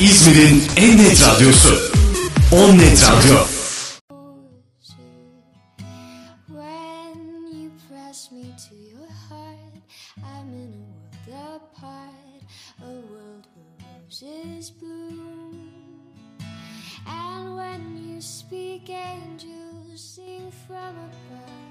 İzmir'in en net radyosu. On Net Radyo. And when you speak, angels sing from above.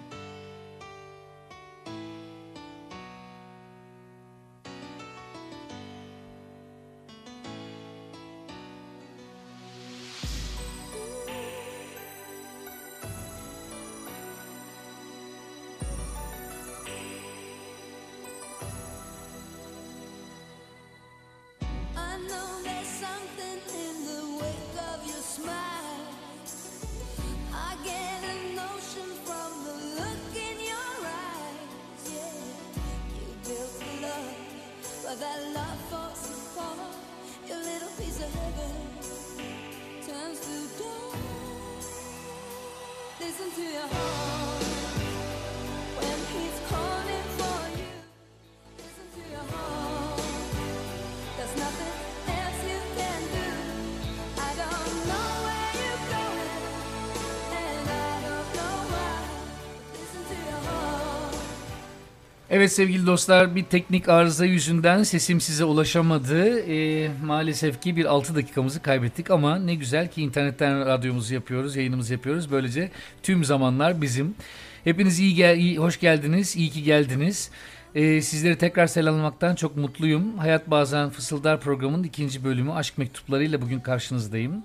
Evet sevgili dostlar bir teknik arıza yüzünden sesim size ulaşamadı. Ee, maalesef ki bir 6 dakikamızı kaybettik ama ne güzel ki internetten radyomuzu yapıyoruz, yayınımızı yapıyoruz. Böylece tüm zamanlar bizim. Hepiniz iyi, gel iyi hoş geldiniz, iyi ki geldiniz. Ee, sizleri tekrar selamlamaktan çok mutluyum. Hayat Bazen Fısıldar programının ikinci bölümü Aşk Mektuplarıyla bugün karşınızdayım.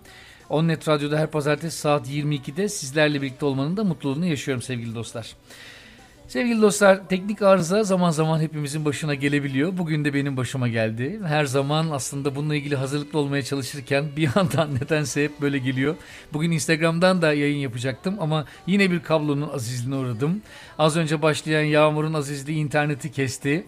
Onnet Radyo'da her pazartesi saat 22'de sizlerle birlikte olmanın da mutluluğunu yaşıyorum sevgili dostlar. Sevgili dostlar, teknik arıza zaman zaman hepimizin başına gelebiliyor. Bugün de benim başıma geldi. Her zaman aslında bununla ilgili hazırlıklı olmaya çalışırken bir yandan nedense hep böyle geliyor. Bugün Instagram'dan da yayın yapacaktım ama yine bir kablonun azizliğine uğradım. Az önce başlayan yağmurun azizliği interneti kesti.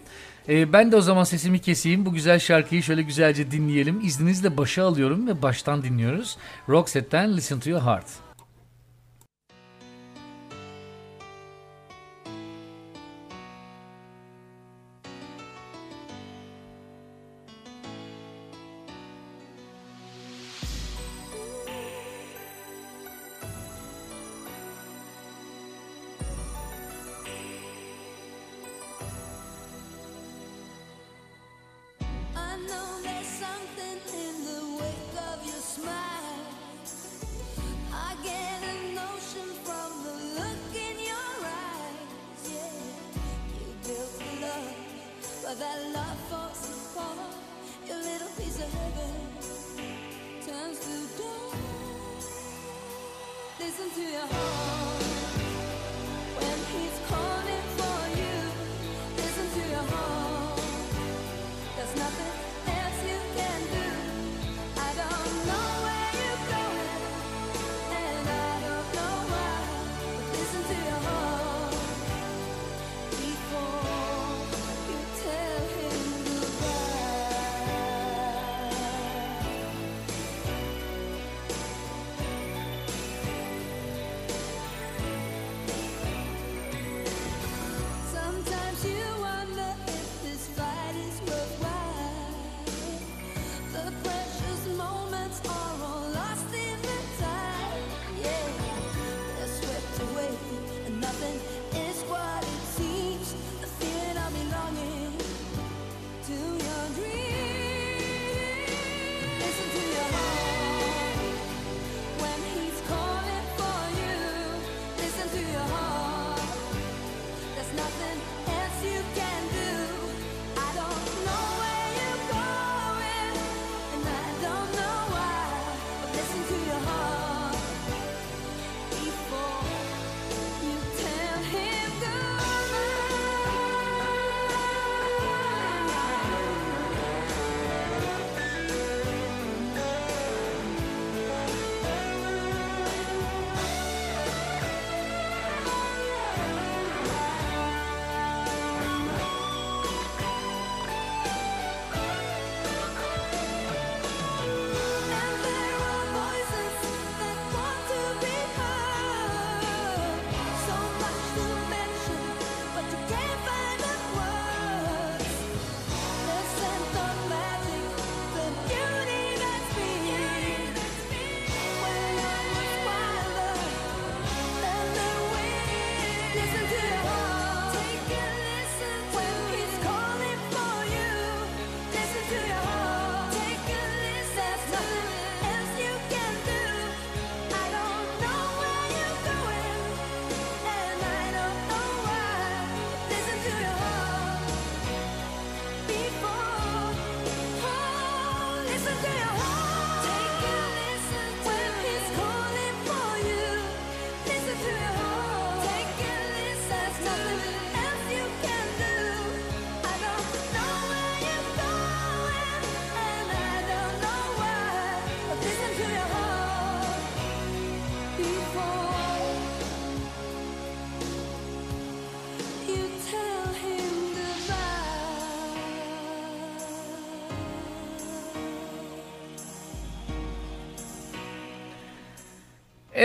Ee, ben de o zaman sesimi keseyim. Bu güzel şarkıyı şöyle güzelce dinleyelim. İzninizle başa alıyorum ve baştan dinliyoruz. Roxette'den Listen to Your Heart.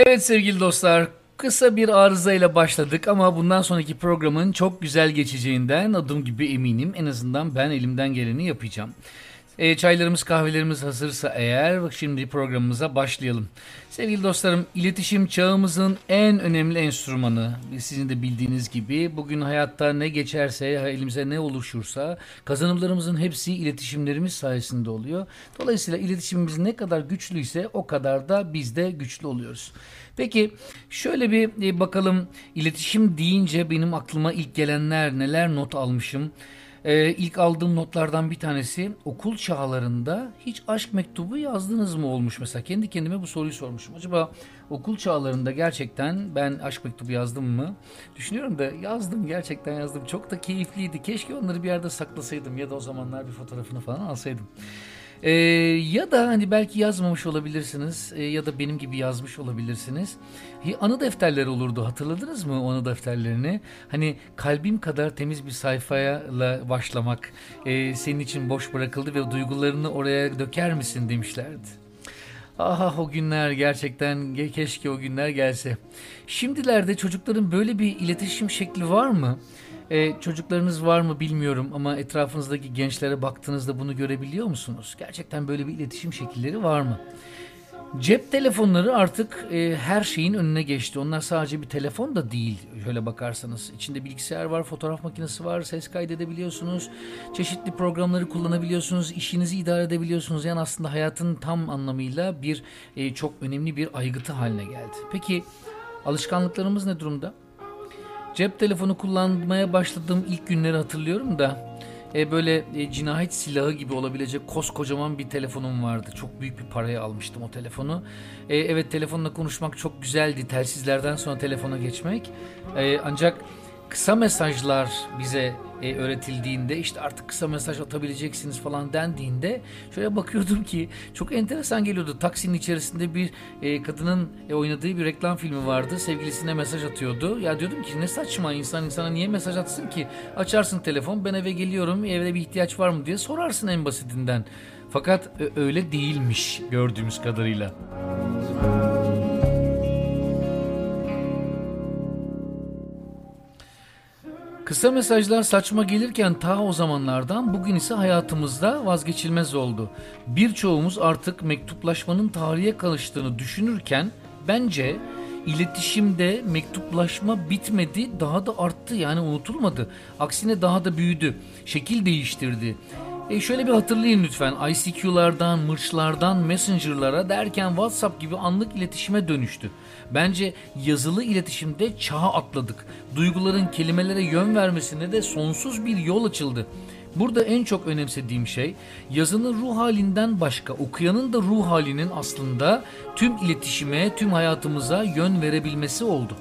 Evet sevgili dostlar, kısa bir arızayla başladık ama bundan sonraki programın çok güzel geçeceğinden adım gibi eminim. En azından ben elimden geleni yapacağım. E, çaylarımız kahvelerimiz hazırsa eğer şimdi programımıza başlayalım. Sevgili dostlarım iletişim çağımızın en önemli enstrümanı. Sizin de bildiğiniz gibi bugün hayatta ne geçerse elimize ne oluşursa kazanımlarımızın hepsi iletişimlerimiz sayesinde oluyor. Dolayısıyla iletişimimiz ne kadar güçlüyse o kadar da biz de güçlü oluyoruz. Peki şöyle bir e, bakalım iletişim deyince benim aklıma ilk gelenler neler not almışım. Ee, ilk aldığım notlardan bir tanesi okul çağlarında hiç aşk mektubu yazdınız mı olmuş mesela. Kendi kendime bu soruyu sormuşum. Acaba okul çağlarında gerçekten ben aşk mektubu yazdım mı? Düşünüyorum da yazdım gerçekten yazdım. Çok da keyifliydi. Keşke onları bir yerde saklasaydım ya da o zamanlar bir fotoğrafını falan alsaydım. Ee, ya da hani belki yazmamış olabilirsiniz e, ya da benim gibi yazmış olabilirsiniz. Anı defterleri olurdu hatırladınız mı anı defterlerini? Hani kalbim kadar temiz bir sayfayla başlamak e, senin için boş bırakıldı ve duygularını oraya döker misin demişlerdi. Ah o günler gerçekten ge- keşke o günler gelse. Şimdilerde çocukların böyle bir iletişim şekli var mı? Ee, çocuklarınız var mı bilmiyorum ama etrafınızdaki gençlere baktığınızda bunu görebiliyor musunuz? Gerçekten böyle bir iletişim şekilleri var mı? Cep telefonları artık e, her şeyin önüne geçti. Onlar sadece bir telefon da değil şöyle bakarsanız. İçinde bilgisayar var, fotoğraf makinesi var, ses kaydedebiliyorsunuz. Çeşitli programları kullanabiliyorsunuz, işinizi idare edebiliyorsunuz. Yani aslında hayatın tam anlamıyla bir e, çok önemli bir aygıtı haline geldi. Peki alışkanlıklarımız ne durumda? Cep telefonu kullanmaya başladığım ilk günleri hatırlıyorum da e, böyle e, cinayet silahı gibi olabilecek koskocaman bir telefonum vardı. Çok büyük bir paraya almıştım o telefonu. E, evet telefonla konuşmak çok güzeldi. Telsizlerden sonra telefona geçmek. E, ancak kısa mesajlar bize e, öğretildiğinde işte artık kısa mesaj atabileceksiniz falan dendiğinde şöyle bakıyordum ki çok enteresan geliyordu. Taksinin içerisinde bir e, kadının e, oynadığı bir reklam filmi vardı. Sevgilisine mesaj atıyordu. Ya diyordum ki ne saçma insan insana niye mesaj atsın ki? Açarsın telefon ben eve geliyorum evde bir ihtiyaç var mı diye sorarsın en basitinden. Fakat ö- öyle değilmiş gördüğümüz kadarıyla. Kısa mesajlar saçma gelirken ta o zamanlardan bugün ise hayatımızda vazgeçilmez oldu. Birçoğumuz artık mektuplaşmanın tarihe karıştığını düşünürken bence iletişimde mektuplaşma bitmedi daha da arttı yani unutulmadı. Aksine daha da büyüdü, şekil değiştirdi. E şöyle bir hatırlayın lütfen. ICQ'lardan, mırçlardan, messenger'lara derken WhatsApp gibi anlık iletişime dönüştü. Bence yazılı iletişimde çağa atladık. Duyguların kelimelere yön vermesine de sonsuz bir yol açıldı. Burada en çok önemsediğim şey yazının ruh halinden başka okuyanın da ruh halinin aslında tüm iletişime, tüm hayatımıza yön verebilmesi oldu.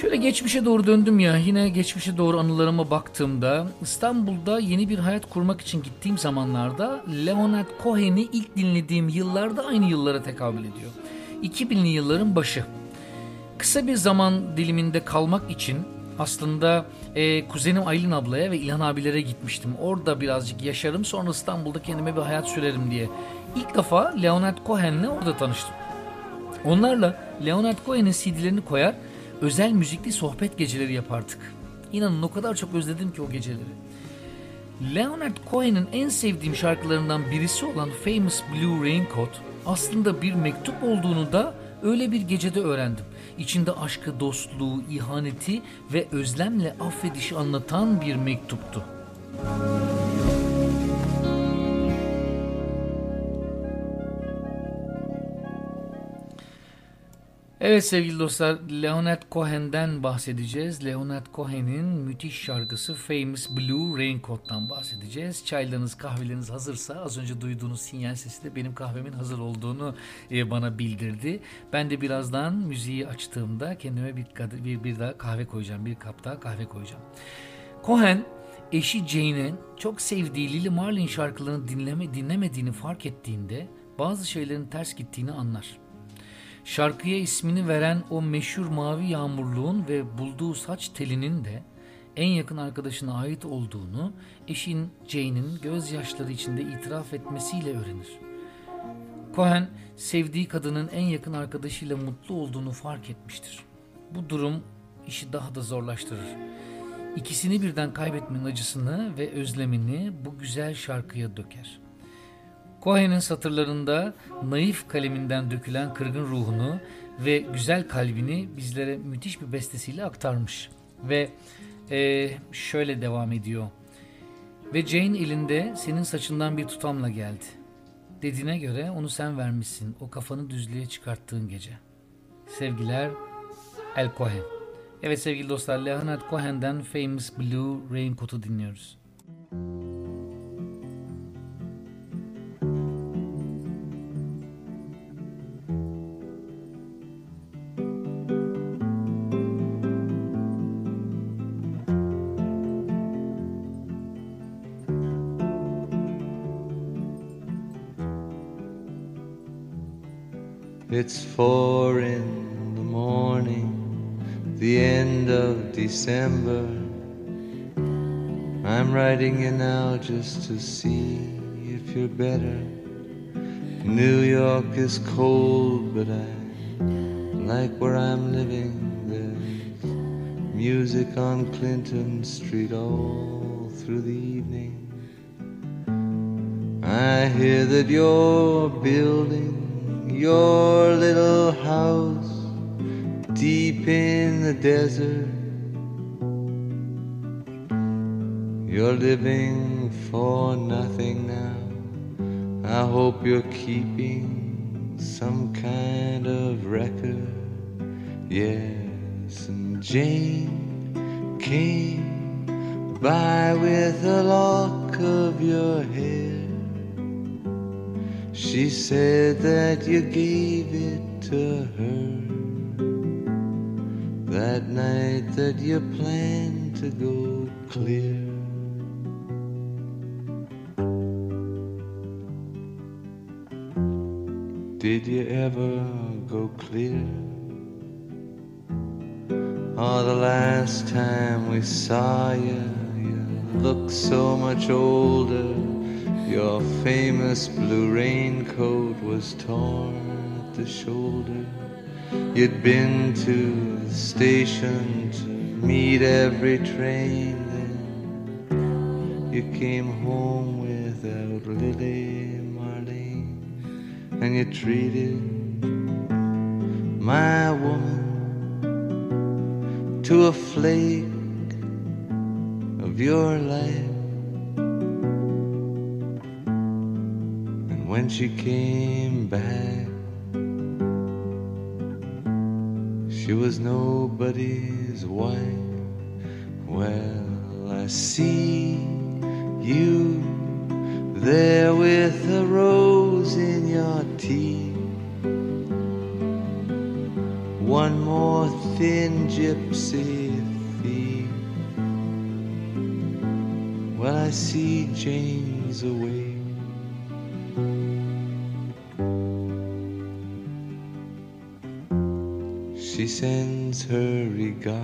Şöyle geçmişe doğru döndüm ya. Yine geçmişe doğru anılarıma baktığımda İstanbul'da yeni bir hayat kurmak için gittiğim zamanlarda Leonard Cohen'i ilk dinlediğim yıllarda aynı yıllara tekabül ediyor. 2000'li yılların başı. Kısa bir zaman diliminde kalmak için aslında e, kuzenim Aylin ablaya ve İlhan abilere gitmiştim. Orada birazcık yaşarım sonra İstanbul'da kendime bir hayat sürerim diye. İlk defa Leonard Cohen'le orada tanıştım. Onlarla Leonard Cohen'in CD'lerini koyar, özel müzikli sohbet geceleri yapardık. İnanın o kadar çok özledim ki o geceleri. Leonard Cohen'in en sevdiğim şarkılarından birisi olan Famous Blue Raincoat aslında bir mektup olduğunu da öyle bir gecede öğrendim. İçinde aşkı, dostluğu, ihaneti ve özlemle affedişi anlatan bir mektuptu. Evet sevgili dostlar Leonard Cohen'den bahsedeceğiz. Leonard Cohen'in müthiş şarkısı Famous Blue Raincoat'tan bahsedeceğiz. Çaylarınız kahveleriniz hazırsa az önce duyduğunuz sinyal sesi de benim kahvemin hazır olduğunu e, bana bildirdi. Ben de birazdan müziği açtığımda kendime bir, bir, bir daha kahve koyacağım. Bir kap daha kahve koyacağım. Cohen eşi Jane'in çok sevdiği Lily Marlin şarkılarını dinleme, dinlemediğini fark ettiğinde bazı şeylerin ters gittiğini anlar. Şarkıya ismini veren o meşhur mavi yağmurluğun ve bulduğu saç telinin de en yakın arkadaşına ait olduğunu eşin Jane'in gözyaşları içinde itiraf etmesiyle öğrenir. Cohen sevdiği kadının en yakın arkadaşıyla mutlu olduğunu fark etmiştir. Bu durum işi daha da zorlaştırır. İkisini birden kaybetmenin acısını ve özlemini bu güzel şarkıya döker. Cohen'in satırlarında naif kaleminden dökülen kırgın ruhunu ve güzel kalbini bizlere müthiş bir bestesiyle aktarmış. Ve e, şöyle devam ediyor. Ve Jane elinde senin saçından bir tutamla geldi. Dediğine göre onu sen vermişsin o kafanı düzlüğe çıkarttığın gece. Sevgiler El Cohen. Evet sevgili dostlar Leonard Cohen'den Famous Blue Raincoat'u dinliyoruz. It's four in the morning, the end of December. I'm writing you now just to see if you're better. New York is cold, but I like where I'm living. There's music on Clinton Street all through the evening. I hear that you're building your little house deep in the desert. You're living for nothing now. I hope you're keeping some kind of record. Yes, and Jane came by with a lock of your hair. She said that you gave it to her that night that you planned to go clear. Did you ever go clear? Oh, the last time we saw you, you looked so much older. Your famous blue raincoat was torn at the shoulder. You'd been to the station to meet every train. Then you came home without Lily Marlene, and you treated my woman to a flake of your life. When she came back, she was nobody's wife. Well, I see you there with a rose in your teeth. One more thin gypsy thief. Well, I see James away. She sends her regard.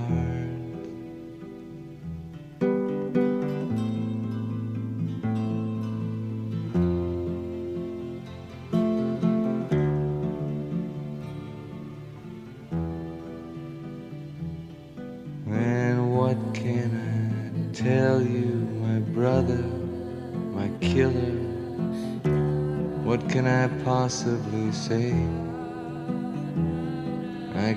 And what can I tell you, my brother, my killer? What can I possibly say?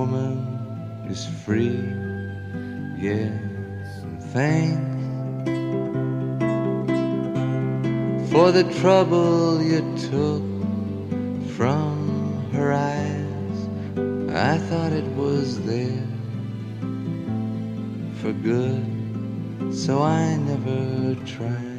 woman is free. Yes, and thanks for the trouble you took from her eyes. I thought it was there for good, so I never tried.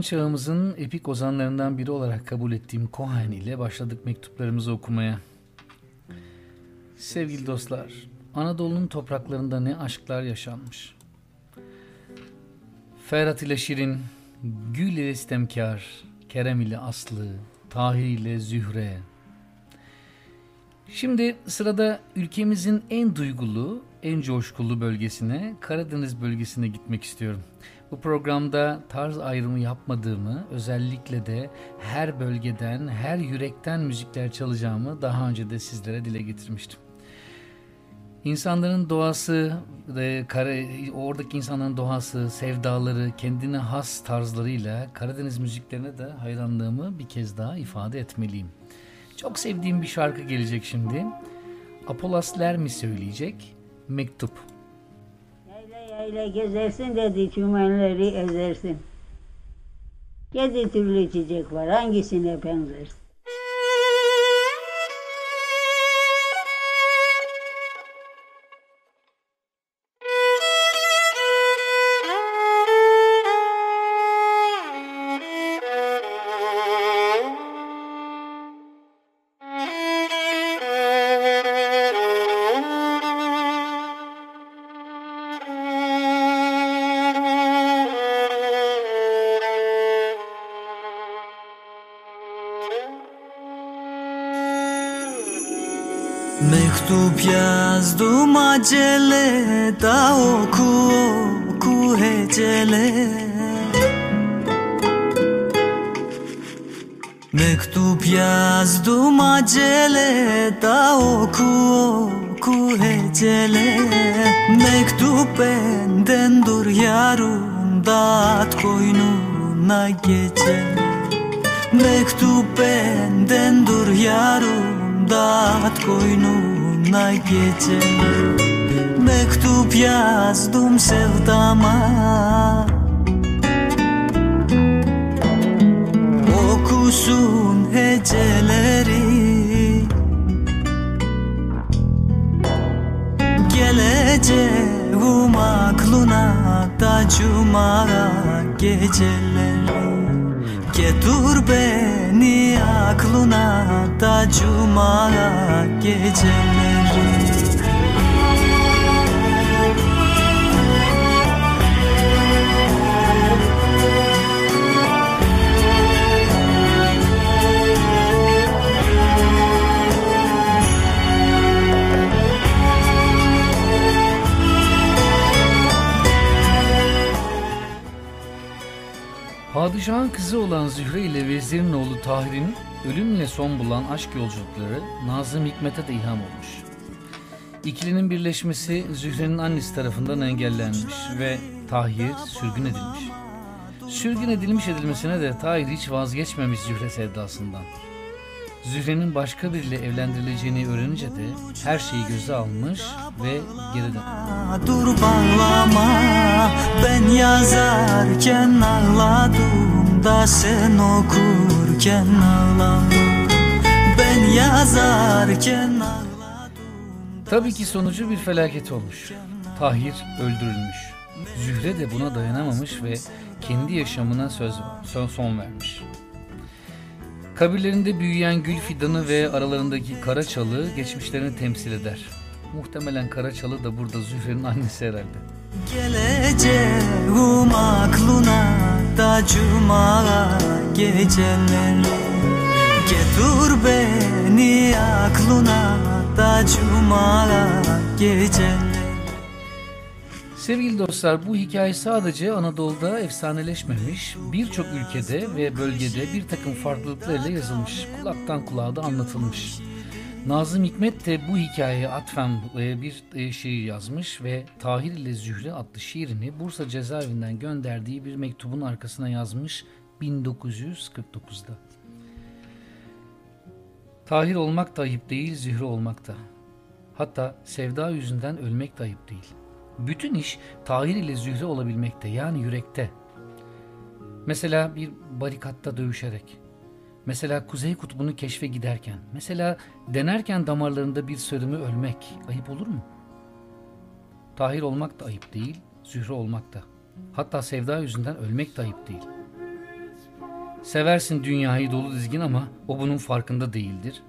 Yakın çağımızın epik ozanlarından biri olarak kabul ettiğim Cohen ile başladık mektuplarımızı okumaya. Sevgili dostlar, Anadolu'nun topraklarında ne aşklar yaşanmış. Ferhat ile Şirin, Gül ile İstemkar, Kerem ile Aslı, Tahir ile Zühre. Şimdi sırada ülkemizin en duygulu, en coşkulu bölgesine, Karadeniz bölgesine gitmek istiyorum. Bu programda tarz ayrımı yapmadığımı, özellikle de her bölgeden, her yürekten müzikler çalacağımı daha önce de sizlere dile getirmiştim. İnsanların doğası, oradaki insanların doğası, sevdaları, kendine has tarzlarıyla Karadeniz müziklerine de hayranlığımı bir kez daha ifade etmeliyim. Çok sevdiğim bir şarkı gelecek şimdi. Apolas Lermi söyleyecek. Mektup. Yayla yayla gezersin dedi çümenleri ezersin. Yedi türlü çiçek var hangisine benzersin? Mektup yazdım acele da oku oku hecele Mektup yazdım acele da oku oku hecele Mektup benden dur yarım dağıt koynuna gece Mektup benden dur yarım dağıt koynuna gece Mektup yazdım sevdama. Okusun heceleri. Geleceğim aklına da cuma geceleri. Getir beni aklına da cuma geceleri Padişahın kızı olan Zühre ile vezirin oğlu Tahir'in ölümle son bulan aşk yolculukları Nazım Hikmet'e de ilham olmuş. İkilinin birleşmesi Zühre'nin annesi tarafından engellenmiş ve Tahir sürgün edilmiş. Sürgün edilmiş edilmesine de Tahir hiç vazgeçmemiş Zühre sevdasından. Zühre'nin başka biriyle evlendirileceğini öğrenince de her şeyi göze almış ve geri dönmüş. Dur bağlama Ben yazarken ağladım da sen okurken ağladım Ben yazarken ağladım Tabii ki sonucu bir felaket olmuş. Tahir öldürülmüş. Zühre de buna dayanamamış ve kendi yaşamına söz son, son vermiş. Kabirlerinde büyüyen gül fidanı ve aralarındaki kara çalı geçmişlerini temsil eder. Muhtemelen kara çalı da burada Zühre'nin annesi herhalde. Geleceğim aklına da cuma geceleri Getir beni aklına da cuma geceleri Sevgili dostlar bu hikaye sadece Anadolu'da efsaneleşmemiş, birçok ülkede ve bölgede bir takım farklılıklarla yazılmış, kulaktan kulağa da anlatılmış. Nazım Hikmet de bu hikayeye atfen e, bir e, şiir yazmış ve Tahir ile Zühre adlı şiirini Bursa cezaevinden gönderdiği bir mektubun arkasına yazmış 1949'da. Tahir olmak da ayıp değil, Zühre olmak da. Hatta sevda yüzünden ölmek de ayıp değil. Bütün iş Tahir ile Zühre olabilmekte yani yürekte. Mesela bir barikatta dövüşerek. Mesela Kuzey Kutbu'nu keşfe giderken. Mesela denerken damarlarında bir sörümü ölmek. Ayıp olur mu? Tahir olmak da ayıp değil, Zühre olmak da. Hatta sevda yüzünden ölmek de ayıp değil. Seversin dünyayı dolu dizgin ama o bunun farkında değildir.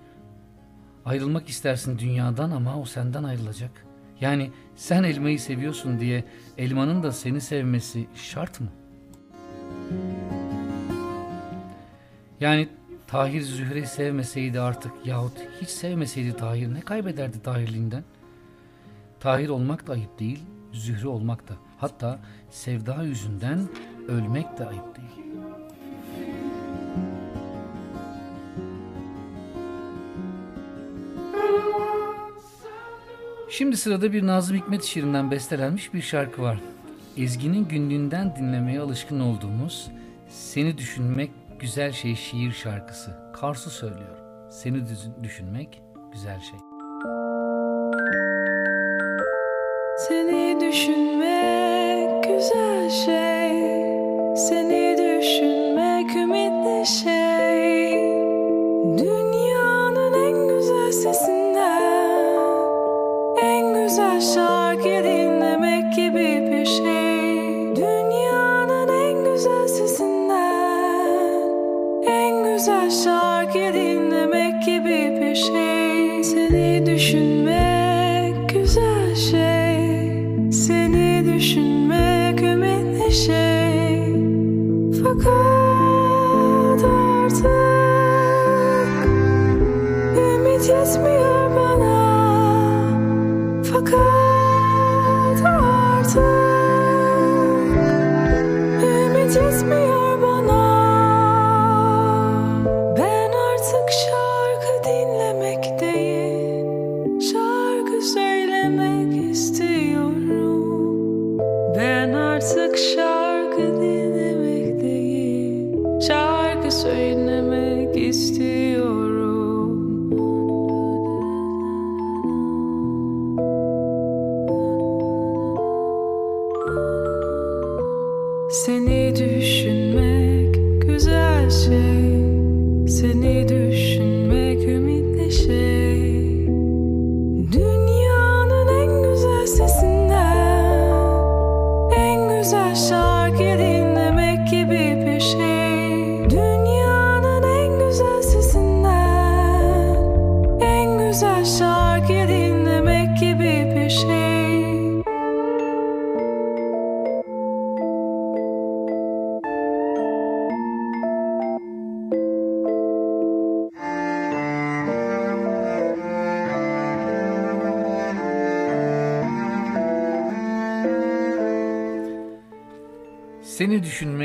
Ayrılmak istersin dünyadan ama o senden ayrılacak. Yani sen elmayı seviyorsun diye elmanın da seni sevmesi şart mı? Yani Tahir Zühre'yi sevmeseydi artık yahut hiç sevmeseydi Tahir ne kaybederdi Tahirliğinden? Tahir olmak da ayıp değil, Zühre olmak da. Hatta sevda yüzünden ölmek de ayıp değil. Şimdi sırada bir Nazım Hikmet şiirinden bestelenmiş bir şarkı var. Ezgi'nin günlüğünden dinlemeye alışkın olduğumuz Seni Düşünmek Güzel Şey şiir şarkısı. Karsu söylüyor. Seni düşünmek güzel şey. Seni düşünmek güzel şey Seni düşünmek ümitli şey ümitli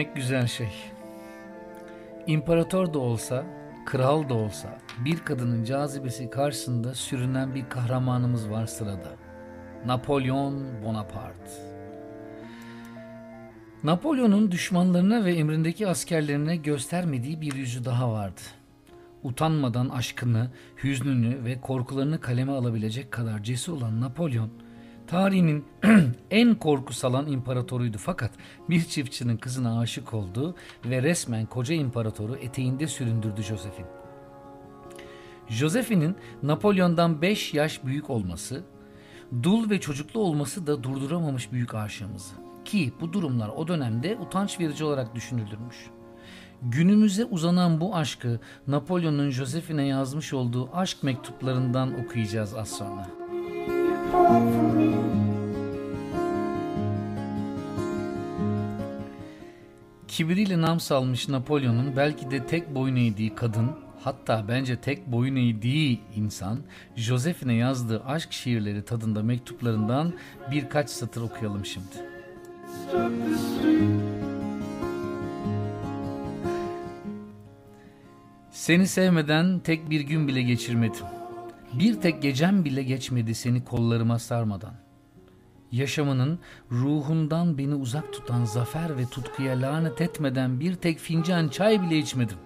Düşünmek güzel şey. İmparator da olsa, kral da olsa bir kadının cazibesi karşısında sürünen bir kahramanımız var sırada. Napolyon Bonaparte. Napolyon'un düşmanlarına ve emrindeki askerlerine göstermediği bir yüzü daha vardı. Utanmadan aşkını, hüznünü ve korkularını kaleme alabilecek kadar cesur olan Napolyon, tarihinin en korku salan imparatoruydu fakat bir çiftçinin kızına aşık oldu ve resmen koca imparatoru eteğinde süründürdü Josephine. Josephine'in Napolyon'dan 5 yaş büyük olması, dul ve çocuklu olması da durduramamış büyük aşığımızı. Ki bu durumlar o dönemde utanç verici olarak düşünülürmüş. Günümüze uzanan bu aşkı Napolyon'un Josephine'e yazmış olduğu aşk mektuplarından okuyacağız az sonra. Kibiriyle nam salmış Napolyon'un belki de tek boyun eğdiği kadın, hatta bence tek boyun eğdiği insan, Josephine yazdığı aşk şiirleri tadında mektuplarından birkaç satır okuyalım şimdi. Seni sevmeden tek bir gün bile geçirmedim. Bir tek gecem bile geçmedi seni kollarıma sarmadan. Yaşamının ruhundan beni uzak tutan zafer ve tutkuya lanet etmeden bir tek fincan çay bile içmedim.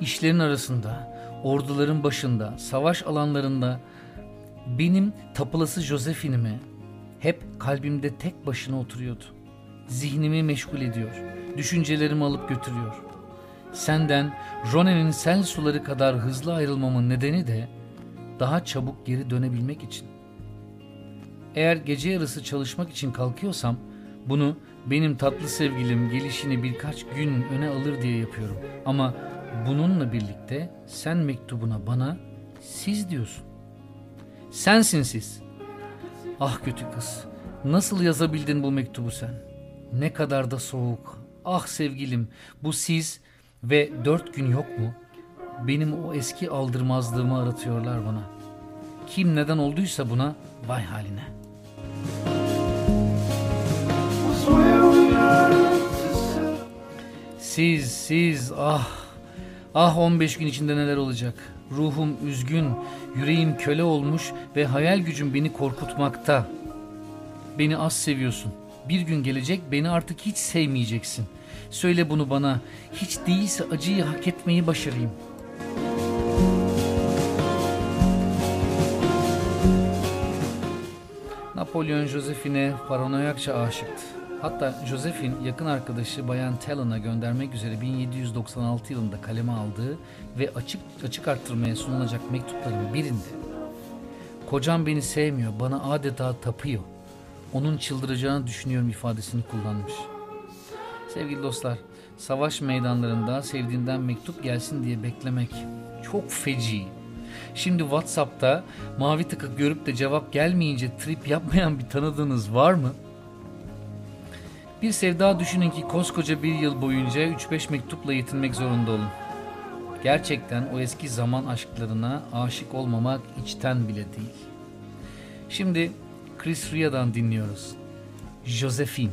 İşlerin arasında, orduların başında, savaş alanlarında benim tapılası Josephine'ime hep kalbimde tek başına oturuyordu. Zihnimi meşgul ediyor, düşüncelerimi alıp götürüyor. Senden Rone'nin sel suları kadar hızlı ayrılmamın nedeni de daha çabuk geri dönebilmek için. Eğer gece yarısı çalışmak için kalkıyorsam bunu benim tatlı sevgilim gelişini birkaç gün öne alır diye yapıyorum. Ama bununla birlikte sen mektubuna bana siz diyorsun. Sensin siz. Ah kötü kız. Nasıl yazabildin bu mektubu sen? Ne kadar da soğuk. Ah sevgilim bu siz ve dört gün yok mu? Benim o eski aldırmazlığımı aratıyorlar bana. Kim neden olduysa buna vay haline. Siz, siz, ah, ah 15 gün içinde neler olacak? Ruhum üzgün, yüreğim köle olmuş ve hayal gücüm beni korkutmakta. Beni az seviyorsun. Bir gün gelecek beni artık hiç sevmeyeceksin. Söyle bunu bana. Hiç değilse acıyı hak etmeyi başarayım. Napolyon Josephine paranoyakça aşıktı. Hatta Josephine yakın arkadaşı Bayan Talon'a göndermek üzere 1796 yılında kaleme aldığı ve açık açık arttırmaya sunulacak mektupların birinde Kocam beni sevmiyor, bana adeta tapıyor. Onun çıldıracağını düşünüyorum ifadesini kullanmış. Sevgili dostlar, savaş meydanlarında sevdiğinden mektup gelsin diye beklemek çok feci. Şimdi WhatsApp'ta mavi tıkı görüp de cevap gelmeyince trip yapmayan bir tanıdığınız var mı? Bir sevda düşünün ki koskoca bir yıl boyunca 3-5 mektupla yetinmek zorunda olun. Gerçekten o eski zaman aşklarına aşık olmamak içten bile değil. Şimdi Chris Ria'dan dinliyoruz. Josephine.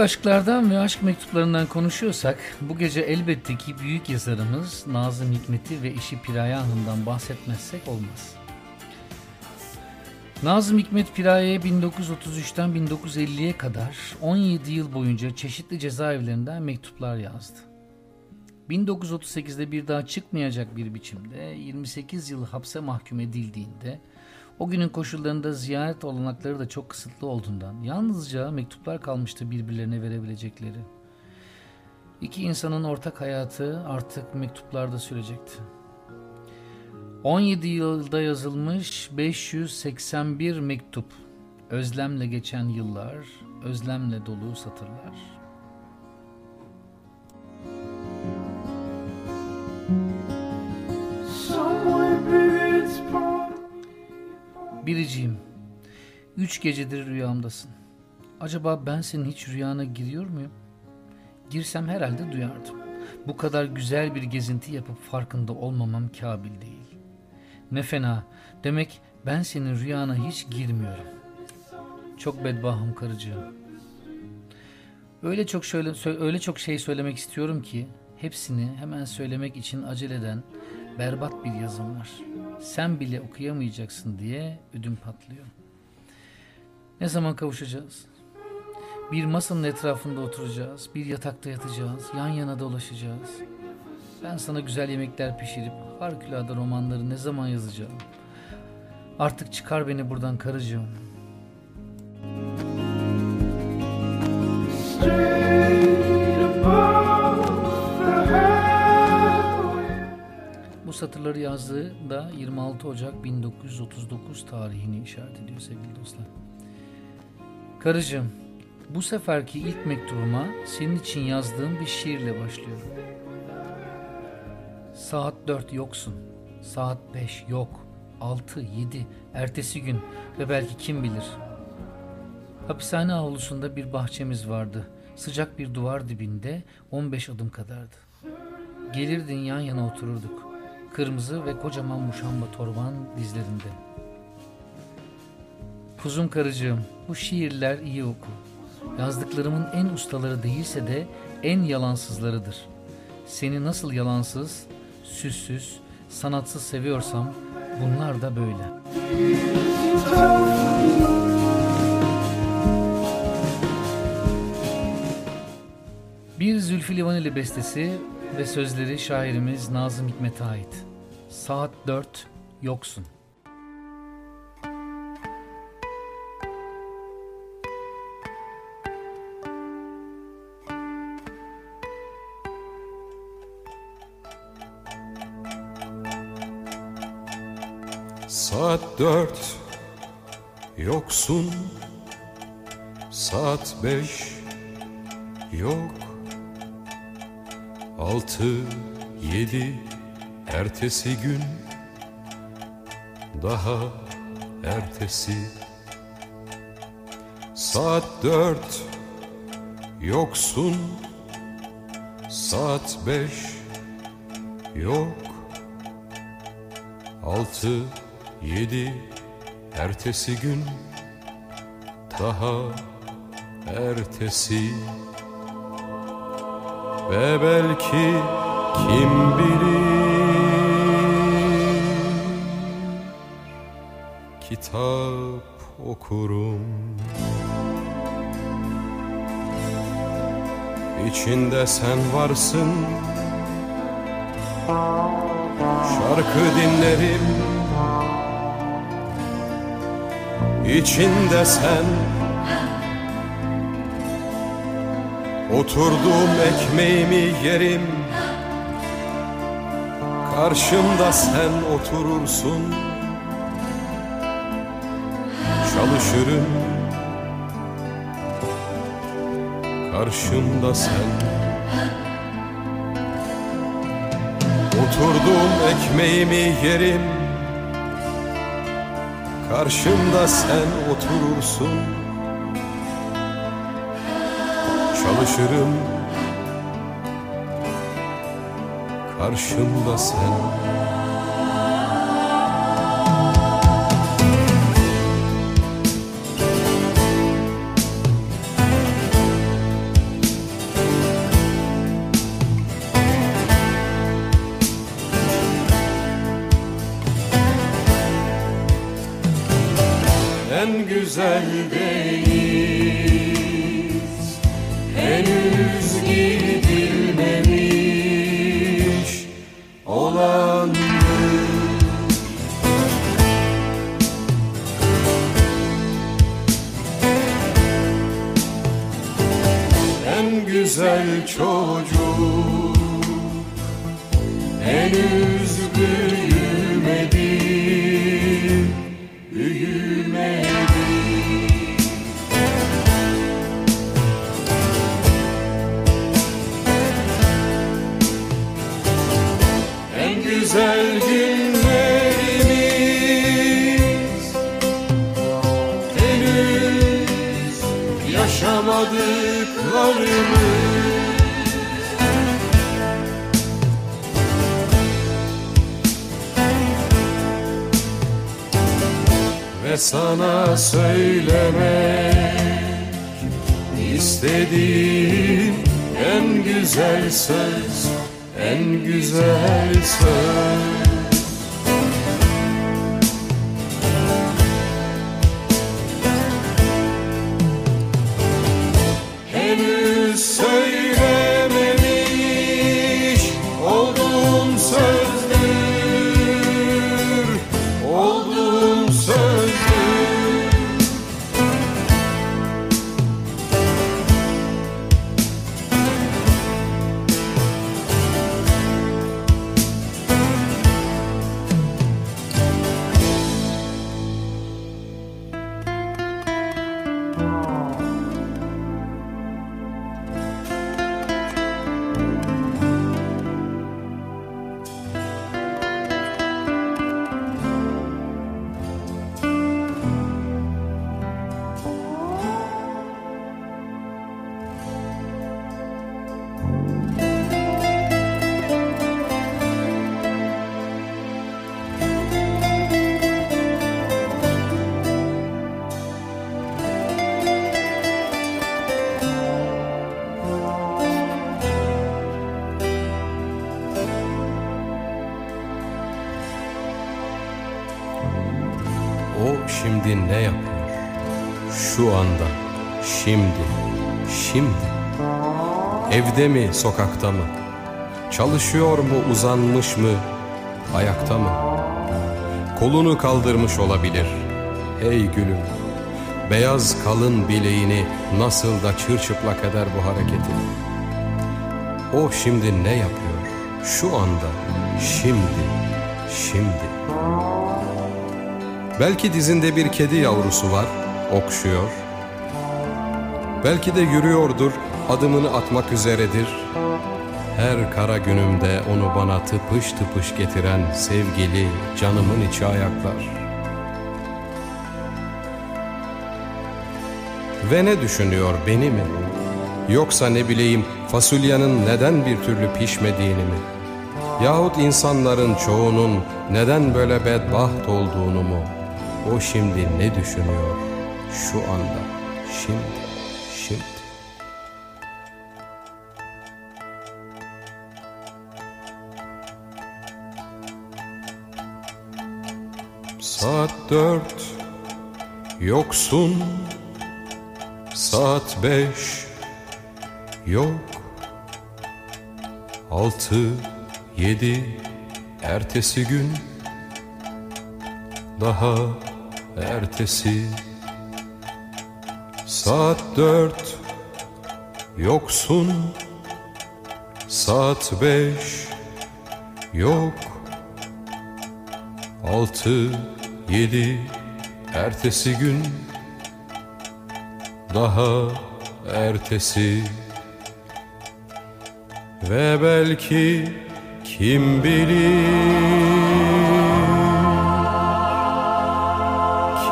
Aşklardan ve aşk mektuplarından konuşuyorsak bu gece elbette ki büyük yazarımız Nazım Hikmet'i ve eşi Piraye Hanım'dan bahsetmezsek olmaz. Nazım Hikmet Piraye'ye 1933'ten 1950'ye kadar 17 yıl boyunca çeşitli cezaevlerinden mektuplar yazdı. 1938'de bir daha çıkmayacak bir biçimde 28 yıl hapse mahkum edildiğinde o günün koşullarında ziyaret olanakları da çok kısıtlı olduğundan yalnızca mektuplar kalmıştı birbirlerine verebilecekleri. İki insanın ortak hayatı artık mektuplarda sürecekti. 17 yılda yazılmış 581 mektup. Özlemle geçen yıllar, özlemle dolu satırlar. Biriciğim, üç gecedir rüyamdasın. Acaba ben senin hiç rüyana giriyor muyum? Girsem herhalde duyardım. Bu kadar güzel bir gezinti yapıp farkında olmamam kabil değil. Ne fena. Demek ben senin rüyana hiç girmiyorum. Çok bedbahım karıcığım. Öyle çok şöyle öyle çok şey söylemek istiyorum ki hepsini hemen söylemek için aceleden berbat bir yazım var. Sen bile okuyamayacaksın diye ödüm patlıyor. Ne zaman kavuşacağız? Bir masanın etrafında oturacağız, bir yatakta yatacağız, yan yana dolaşacağız. Ben sana güzel yemekler pişirip harikulade romanları ne zaman yazacağım? Artık çıkar beni buradan karıcığım. Bu satırları yazdığı da 26 Ocak 1939 tarihini işaret ediyor sevgili dostlar. Karıcığım, bu seferki ilk mektubuma senin için yazdığım bir şiirle başlıyorum. Saat 4 yoksun. Saat 5 yok. 6, 7, ertesi gün ve belki kim bilir. Hapishane avlusunda bir bahçemiz vardı. Sıcak bir duvar dibinde 15 adım kadardı. Gelirdin yan yana otururduk. Kırmızı ve kocaman muşamba torban dizlerinde. Kuzum karıcığım, bu şiirler iyi oku. Yazdıklarımın en ustaları değilse de en yalansızlarıdır. Seni nasıl yalansız, süssüz, sanatsız seviyorsam bunlar da böyle. Bir Zülfü Livaneli bestesi ve sözleri şairimiz Nazım Hikmet'e ait. Saat 4 yoksun. Saat dört yoksun Saat beş yok Altı yedi ertesi gün. Daha ertesi. Saat dört yoksun. Saat beş yok. Altı, yedi, ertesi gün. Daha ertesi Ve belki kim bilir? Kitap okurum. İçinde sen varsın. Şarkı dinlerim. İçinde sen Oturduğum ekmeğimi yerim. Karşımda sen oturursun. Çalışırım. Karşımda sen. Oturduğum ekmeğimi yerim. Karşımda sen oturursun Çalışırım Karşımda sen henüz bir sana söylemek istediğim en güzel söz En güzel söz O şimdi ne yapıyor? Şu anda, şimdi, şimdi. Evde mi, sokakta mı? Çalışıyor mu, uzanmış mı, ayakta mı? Kolunu kaldırmış olabilir. Hey gülüm, beyaz kalın bileğini nasıl da çırçıplak eder bu hareketi. O şimdi ne yapıyor? Şu anda, şimdi, şimdi. Belki dizinde bir kedi yavrusu var, okşuyor. Belki de yürüyordur, adımını atmak üzeredir. Her kara günümde onu bana tıpış tıpış getiren sevgili canımın içi ayaklar. Ve ne düşünüyor beni mi? Yoksa ne bileyim fasulyenin neden bir türlü pişmediğini mi? Yahut insanların çoğunun neden böyle bedbaht olduğunu mu? O şimdi ne düşünüyor? Şu anda, şimdi, şimdi. Saat dört yoksun Saat beş yok Altı, yedi, ertesi gün Daha ertesi. Saat dört yoksun. Saat beş yok. Altı, yedi, ertesi gün. Daha ertesi. Ve belki kim bilir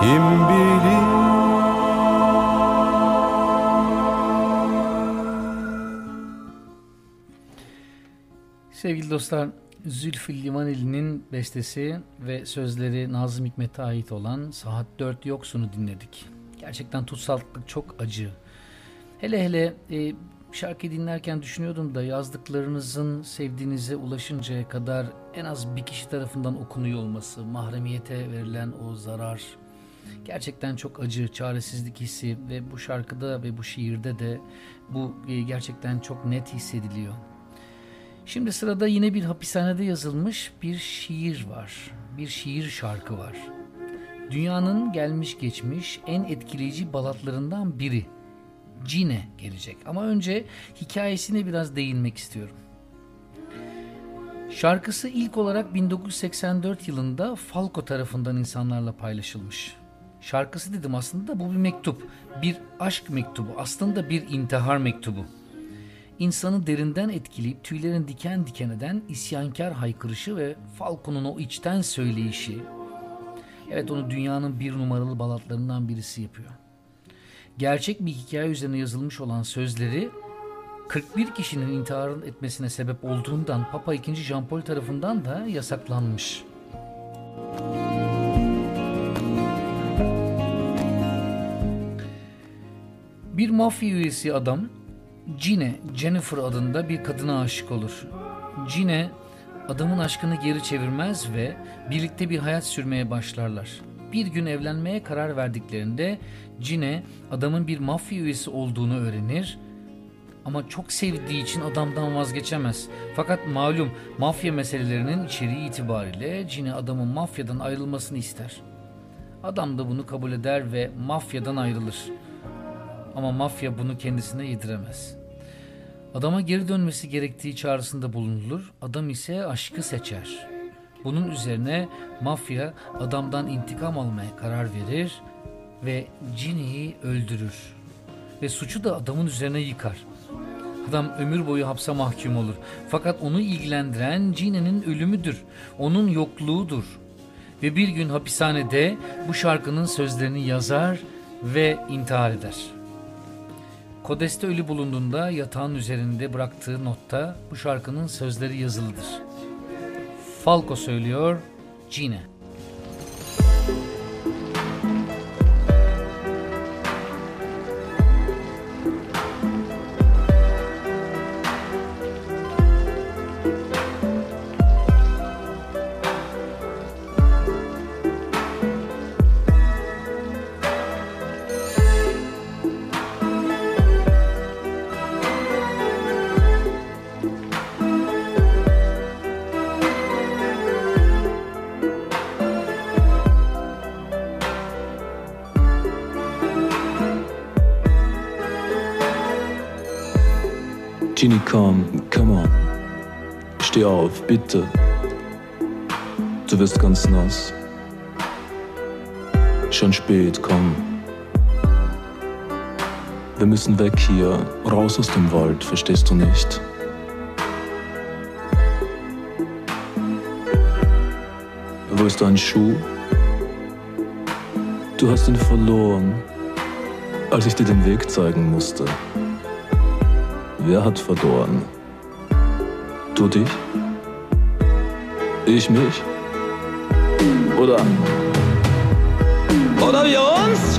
Kim bilir Sevgili dostlar, Zülfü Livaneli'nin bestesi ve sözleri Nazım Hikmet'e ait olan Saat 4 Yoksun'u dinledik. Gerçekten tutsallık çok acı. Hele hele e, şarkı dinlerken düşünüyordum da yazdıklarınızın sevdiğinize ulaşıncaya kadar en az bir kişi tarafından okunuyor olması, mahremiyete verilen o zarar, gerçekten çok acı, çaresizlik hissi ve bu şarkıda ve bu şiirde de bu e, gerçekten çok net hissediliyor. Şimdi sırada yine bir hapishanede yazılmış bir şiir var. Bir şiir şarkı var. Dünyanın gelmiş geçmiş en etkileyici balatlarından biri. Cine gelecek. Ama önce hikayesine biraz değinmek istiyorum. Şarkısı ilk olarak 1984 yılında Falco tarafından insanlarla paylaşılmış. Şarkısı dedim aslında bu bir mektup. Bir aşk mektubu. Aslında bir intihar mektubu insanı derinden etkileyip tüylerin diken diken eden isyankar haykırışı ve Falco'nun o içten söyleyişi, evet onu dünyanın bir numaralı balatlarından birisi yapıyor. Gerçek bir hikaye üzerine yazılmış olan sözleri 41 kişinin intihar etmesine sebep olduğundan Papa II. Jean Paul tarafından da yasaklanmış. Bir mafya üyesi adam Gine, Jennifer adında bir kadına aşık olur. Gine, adamın aşkını geri çevirmez ve birlikte bir hayat sürmeye başlarlar. Bir gün evlenmeye karar verdiklerinde Gine, adamın bir mafya üyesi olduğunu öğrenir ama çok sevdiği için adamdan vazgeçemez. Fakat malum mafya meselelerinin içeriği itibariyle Gine adamın mafyadan ayrılmasını ister. Adam da bunu kabul eder ve mafyadan ayrılır. Ama mafya bunu kendisine yediremez. Adama geri dönmesi gerektiği çağrısında bulunulur. Adam ise aşkı seçer. Bunun üzerine mafya adamdan intikam almaya karar verir ve Ginny'yi öldürür. Ve suçu da adamın üzerine yıkar. Adam ömür boyu hapse mahkum olur. Fakat onu ilgilendiren Ginny'nin ölümüdür. Onun yokluğudur. Ve bir gün hapishanede bu şarkının sözlerini yazar ve intihar eder. Kodeste ölü bulunduğunda yatağın üzerinde bıraktığı notta bu şarkının sözleri yazılıdır. Falco söylüyor, Gine. Bitte. Du wirst ganz nass. Schon spät, komm. Wir müssen weg hier, raus aus dem Wald, verstehst du nicht? Wo ist dein Schuh? Du hast ihn verloren, als ich dir den Weg zeigen musste. Wer hat verloren? Du dich? Ich mich? Oder? Oder wir uns?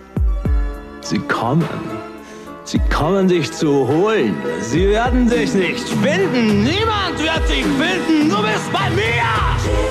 Sie kommen. Sie kommen dich zu holen. Sie werden dich nicht finden. Niemand wird dich finden. Du bist bei mir.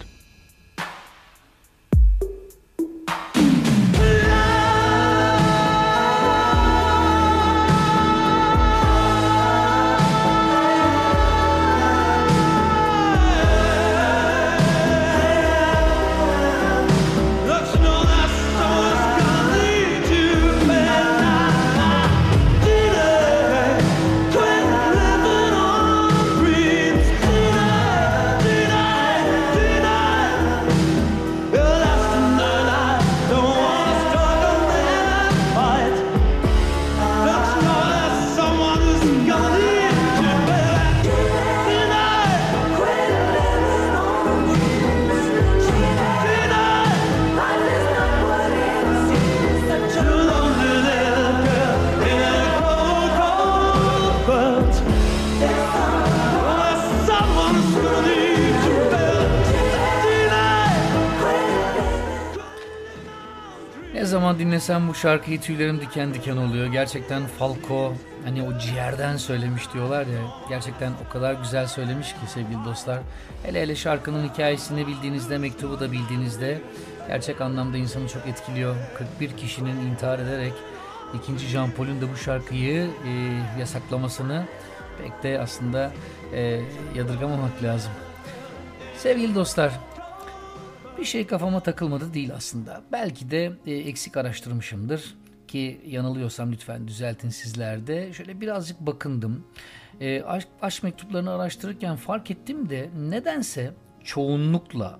Dinlesem bu şarkıyı tüylerim diken diken oluyor. Gerçekten Falco hani o ciğerden söylemiş diyorlar ya. Gerçekten o kadar güzel söylemiş ki sevgili dostlar. Hele hele şarkının hikayesini bildiğinizde, mektubu da bildiğinizde gerçek anlamda insanı çok etkiliyor. 41 kişinin intihar ederek ikinci Jean Paul'un da bu şarkıyı e, yasaklamasını pek de aslında e, yadırgamamak lazım. Sevgili dostlar, bir şey kafama takılmadı değil aslında. Belki de e, eksik araştırmışımdır ki yanılıyorsam lütfen düzeltin sizler de. Şöyle birazcık bakındım. E, aşk, aşk mektuplarını araştırırken fark ettim de nedense çoğunlukla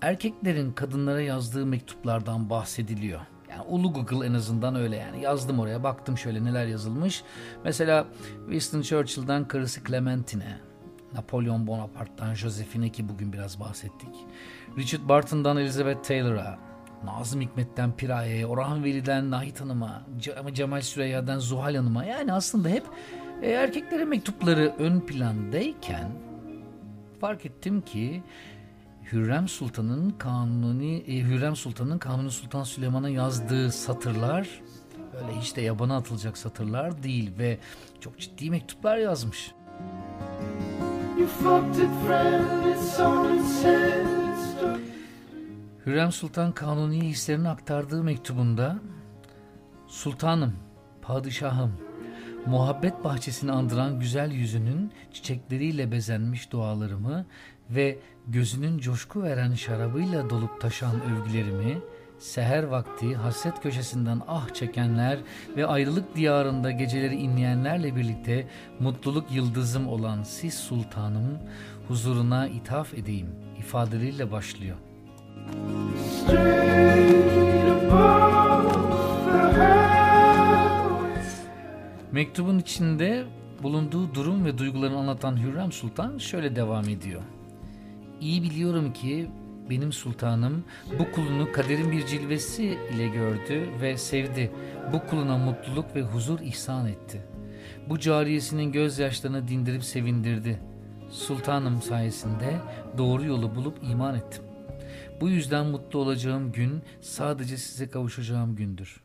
erkeklerin kadınlara yazdığı mektuplardan bahsediliyor. Yani ulu Google en azından öyle yani. Yazdım oraya baktım şöyle neler yazılmış. Mesela Winston Churchill'dan karısı Clementine, Napolyon Bonaparte'dan Josephine ki bugün biraz bahsettik. Richard Barton'dan Elizabeth Taylor'a, Nazım Hikmet'ten Piraye'ye, Orhan Veli'den Nahit Hanım'a, Ce- Cemal Süreyya'dan Zuhal Hanım'a yani aslında hep e, erkeklere mektupları ön plandayken fark ettim ki Hürrem Sultan'ın Kanuni e, Hürrem Sultan'ın Kanuni Sultan Süleyman'a yazdığı satırlar böyle hiç de yabana atılacak satırlar değil ve çok ciddi mektuplar yazmış. Hürrem Sultan Kanuni'ye hislerini aktardığı mektubunda Sultanım, padişahım, muhabbet bahçesini andıran güzel yüzünün çiçekleriyle bezenmiş dualarımı ve gözünün coşku veren şarabıyla dolup taşan övgülerimi, seher vakti hasret köşesinden ah çekenler ve ayrılık diyarında geceleri inleyenlerle birlikte mutluluk yıldızım olan siz sultanım huzuruna ithaf edeyim ifadeleriyle başlıyor. Mektubun içinde bulunduğu durum ve duygularını anlatan Hürrem Sultan şöyle devam ediyor. İyi biliyorum ki benim sultanım bu kulunu kaderin bir cilvesi ile gördü ve sevdi. Bu kuluna mutluluk ve huzur ihsan etti. Bu cariyesinin gözyaşlarını dindirip sevindirdi. Sultanım sayesinde doğru yolu bulup iman ettim. Bu yüzden mutlu olacağım gün sadece size kavuşacağım gündür.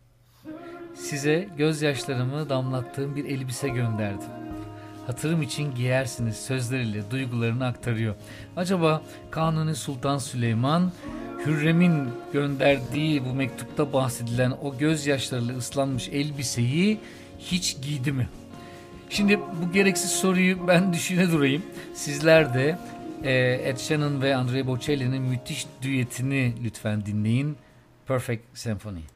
Size gözyaşlarımı damlattığım bir elbise gönderdim. Hatırım için giyersiniz sözleriyle duygularını aktarıyor. Acaba Kanuni Sultan Süleyman Hürrem'in gönderdiği bu mektupta bahsedilen o gözyaşlarıyla ıslanmış elbiseyi hiç giydi mi? Şimdi bu gereksiz soruyu ben düşüne durayım. Sizler de e, Ed Sheeran ve Andrea Bocelli'nin müthiş düetini lütfen dinleyin. Perfect Symphony.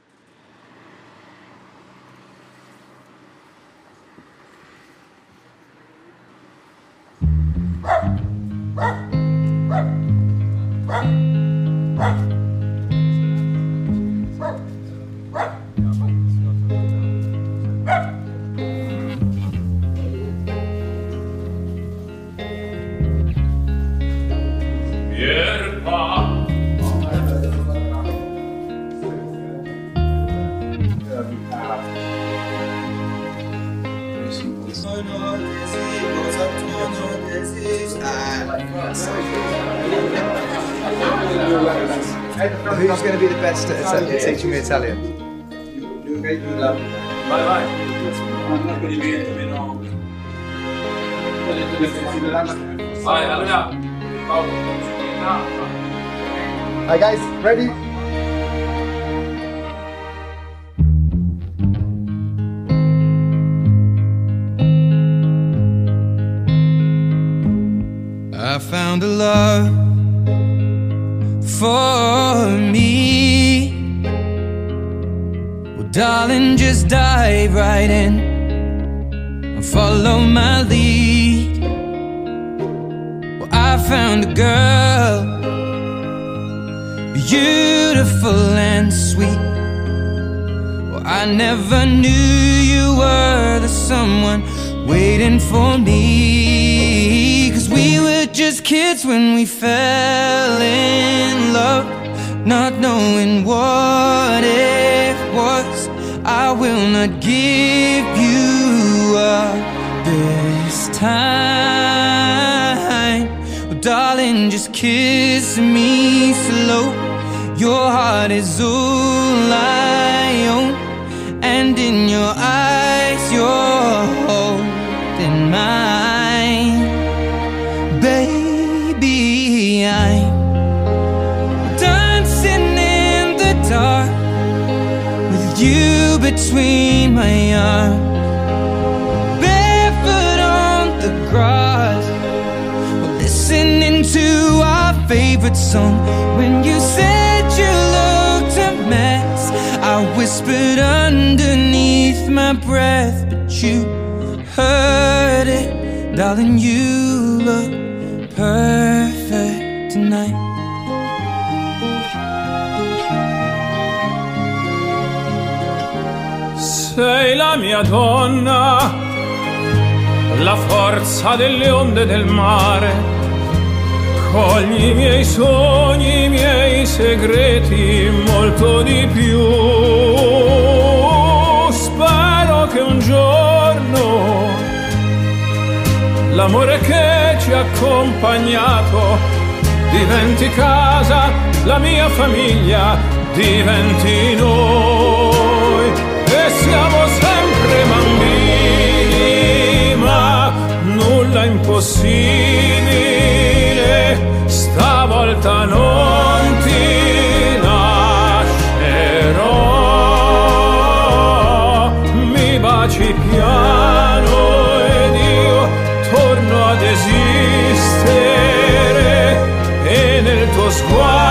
Kids when we fell in love, not knowing what it was. I will not give you up this time. Well, darling, just kiss me slow. Your heart is all I own, and in your eyes, you're between my arms. Barefoot on the grass, listening to our favorite song. When you said you looked a mess, I whispered underneath my breath, but you heard it. Darling, you look perfect tonight. Sei la mia donna, la forza delle onde del mare. Cogli i miei sogni, i miei segreti, molto di più. Spero che un giorno l'amore che ci ha accompagnato diventi casa, la mia famiglia diventi noi siamo sempre bambini, ma nulla impossibile, stavolta non ti lascerò, mi baci piano ed io torno ad esistere e nel tuo sguardo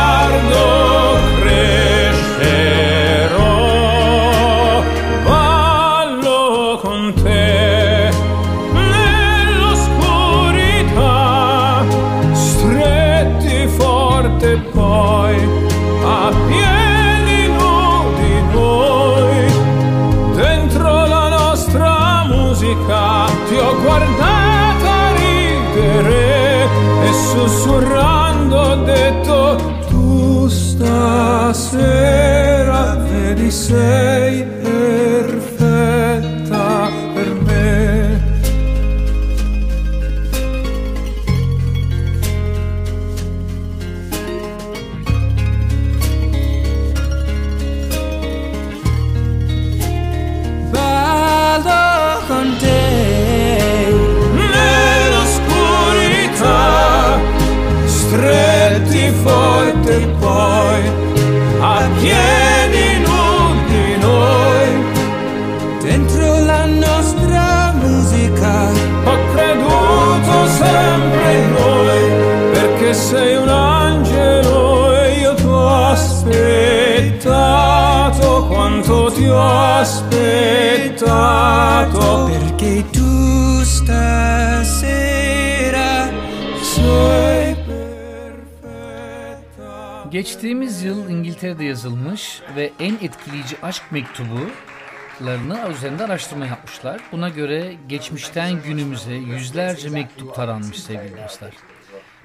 aşk mektubularını üzerinde araştırma yapmışlar. Buna göre geçmişten günümüze yüzlerce mektup taranmış sevgili dostlar.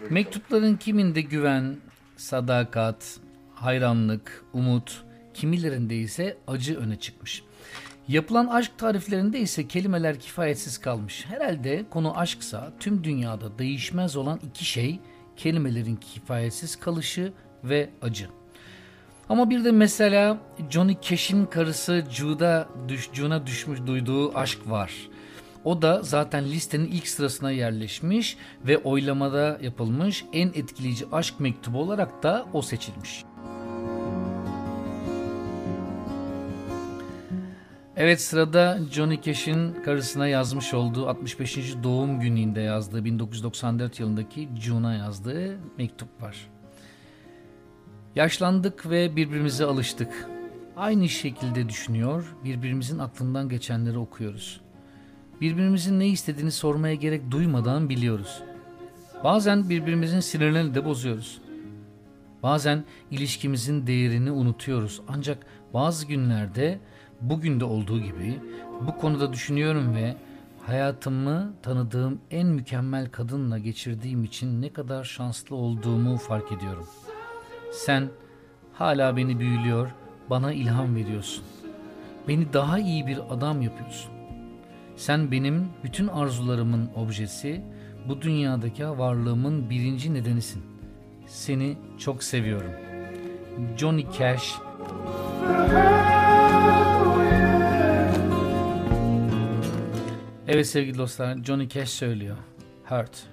Mektupların kiminde güven, sadakat, hayranlık, umut, kimilerinde ise acı öne çıkmış. Yapılan aşk tariflerinde ise kelimeler kifayetsiz kalmış. Herhalde konu aşksa tüm dünyada değişmez olan iki şey kelimelerin kifayetsiz kalışı ve acı. Ama bir de mesela Johnny Cash'in karısı Jude'a düş, June'a düşmüş duyduğu aşk var. O da zaten listenin ilk sırasına yerleşmiş ve oylamada yapılmış en etkileyici aşk mektubu olarak da o seçilmiş. Evet sırada Johnny Cash'in karısına yazmış olduğu 65. doğum gününde yazdığı 1994 yılındaki June'a yazdığı mektup var. Yaşlandık ve birbirimize alıştık. Aynı şekilde düşünüyor, birbirimizin aklından geçenleri okuyoruz. Birbirimizin ne istediğini sormaya gerek duymadan biliyoruz. Bazen birbirimizin sinirlerini de bozuyoruz. Bazen ilişkimizin değerini unutuyoruz. Ancak bazı günlerde bugün de olduğu gibi bu konuda düşünüyorum ve hayatımı tanıdığım en mükemmel kadınla geçirdiğim için ne kadar şanslı olduğumu fark ediyorum. Sen hala beni büyülüyor, bana ilham veriyorsun. Beni daha iyi bir adam yapıyorsun. Sen benim bütün arzularımın objesi, bu dünyadaki varlığımın birinci nedenisin. Seni çok seviyorum. Johnny Cash Evet sevgili dostlar Johnny Cash söylüyor. Hurt.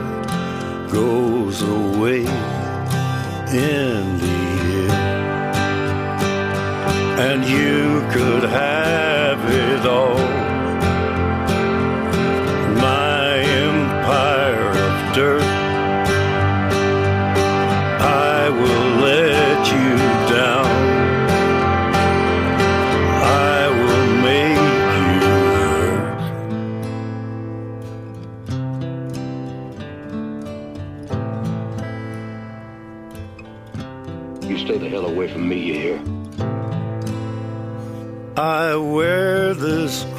goes away in the end. And you could have it all.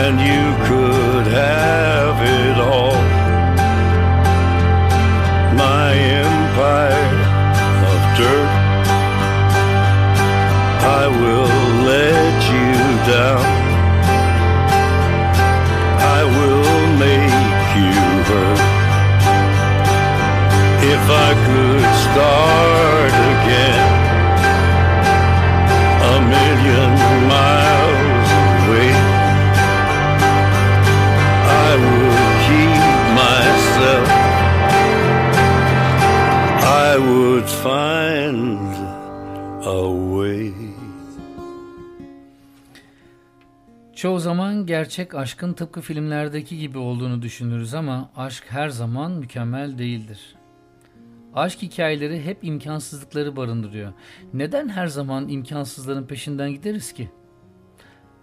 And you could have it all. Find a way. Çoğu zaman gerçek aşkın tıpkı filmlerdeki gibi olduğunu düşünürüz ama aşk her zaman mükemmel değildir. Aşk hikayeleri hep imkansızlıkları barındırıyor. Neden her zaman imkansızların peşinden gideriz ki?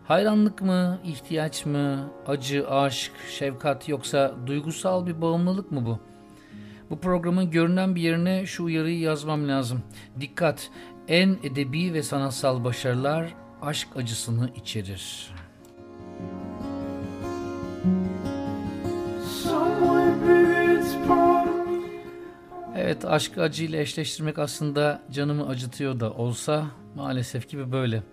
Hayranlık mı, ihtiyaç mı, acı, aşk, şefkat yoksa duygusal bir bağımlılık mı bu? Bu programın görünen bir yerine şu uyarıyı yazmam lazım. Dikkat! En edebi ve sanatsal başarılar aşk acısını içerir. Evet aşkı acıyla eşleştirmek aslında canımı acıtıyor da olsa maalesef ki böyle.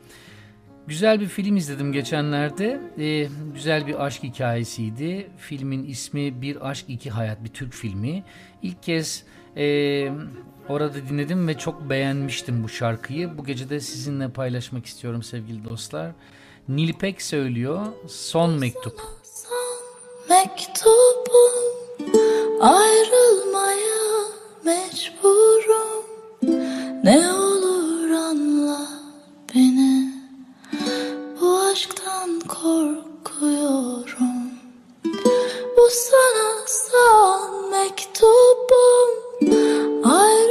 Güzel bir film izledim geçenlerde. Ee, güzel bir aşk hikayesiydi. Filmin ismi Bir Aşk İki Hayat bir Türk filmi. İlk kez e, orada dinledim ve çok beğenmiştim bu şarkıyı. Bu gece de sizinle paylaşmak istiyorum sevgili dostlar. Nilpek söylüyor Son Mektup. Mektubum ayrılmaya mecburum Ne olur anla beni Bu aşktan korkuyorum Bu sana son mektubum. Ayrılmaya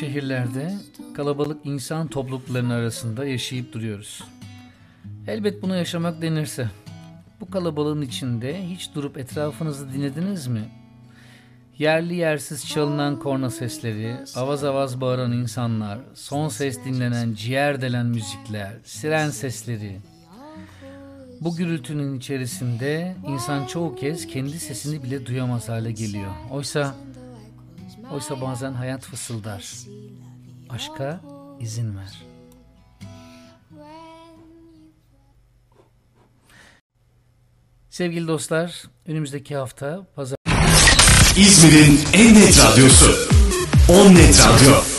şehirlerde kalabalık insan topluluklarının arasında yaşayıp duruyoruz. Elbet bunu yaşamak denirse. Bu kalabalığın içinde hiç durup etrafınızı dinlediniz mi? Yerli yersiz çalınan korna sesleri, avaz avaz bağıran insanlar, son ses dinlenen ciğer delen müzikler, siren sesleri. Bu gürültünün içerisinde insan çoğu kez kendi sesini bile duyamaz hale geliyor. Oysa oysa bazen hayat fısıldar. Aşka izin ver. Sevgili dostlar, önümüzdeki hafta pazar İzmir'in en net radyosu. On Net Radyo.